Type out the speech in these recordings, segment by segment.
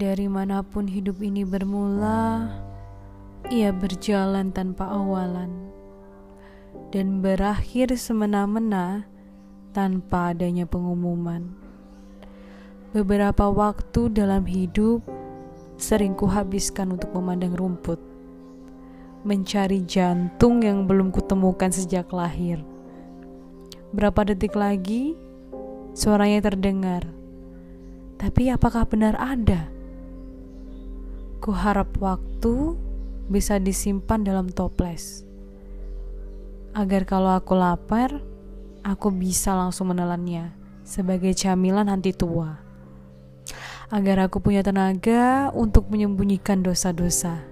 Dari mana pun hidup ini bermula, ia berjalan tanpa awalan dan berakhir semena-mena tanpa adanya pengumuman. Beberapa waktu dalam hidup sering kuhabiskan untuk memandang rumput, mencari jantung yang belum kutemukan sejak lahir. Berapa detik lagi, suaranya terdengar. Tapi apakah benar ada? Ku harap waktu bisa disimpan dalam toples. Agar kalau aku lapar, aku bisa langsung menelannya sebagai camilan anti tua. Agar aku punya tenaga untuk menyembunyikan dosa-dosa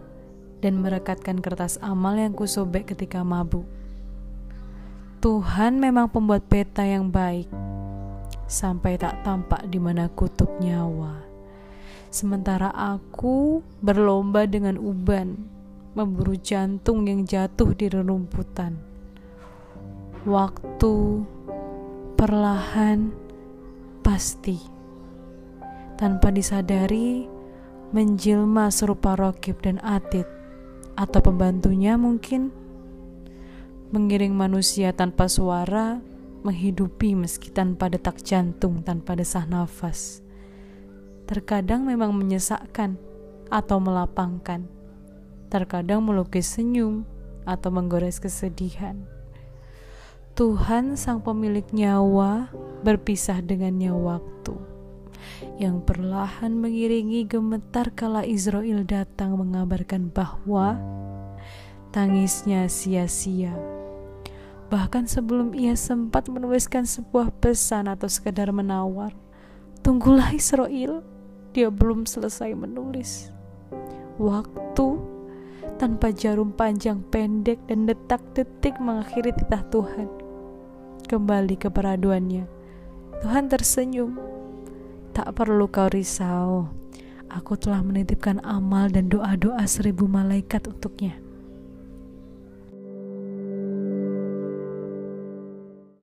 dan merekatkan kertas amal yang kusobek ketika mabuk. Tuhan memang pembuat peta yang baik sampai tak tampak di mana kutub nyawa. Sementara aku berlomba dengan uban, memburu jantung yang jatuh di rerumputan. Waktu perlahan pasti tanpa disadari menjelma serupa Rokib dan Atit atau pembantunya mungkin mengiring manusia tanpa suara menghidupi meski tanpa detak jantung tanpa desah nafas terkadang memang menyesakkan atau melapangkan, terkadang melukis senyum atau menggores kesedihan. Tuhan, Sang Pemilik nyawa, berpisah dengannya waktu yang perlahan mengiringi gemetar kala Israel datang mengabarkan bahwa tangisnya sia-sia. Bahkan sebelum ia sempat menuliskan sebuah pesan atau sekadar menawar, tunggulah Israel, dia belum selesai menulis. Waktu tanpa jarum panjang pendek dan detak-detik mengakhiri titah Tuhan. Kembali ke peraduannya. Tuhan tersenyum. Tak perlu kau risau. Aku telah menitipkan amal dan doa-doa seribu malaikat untuknya.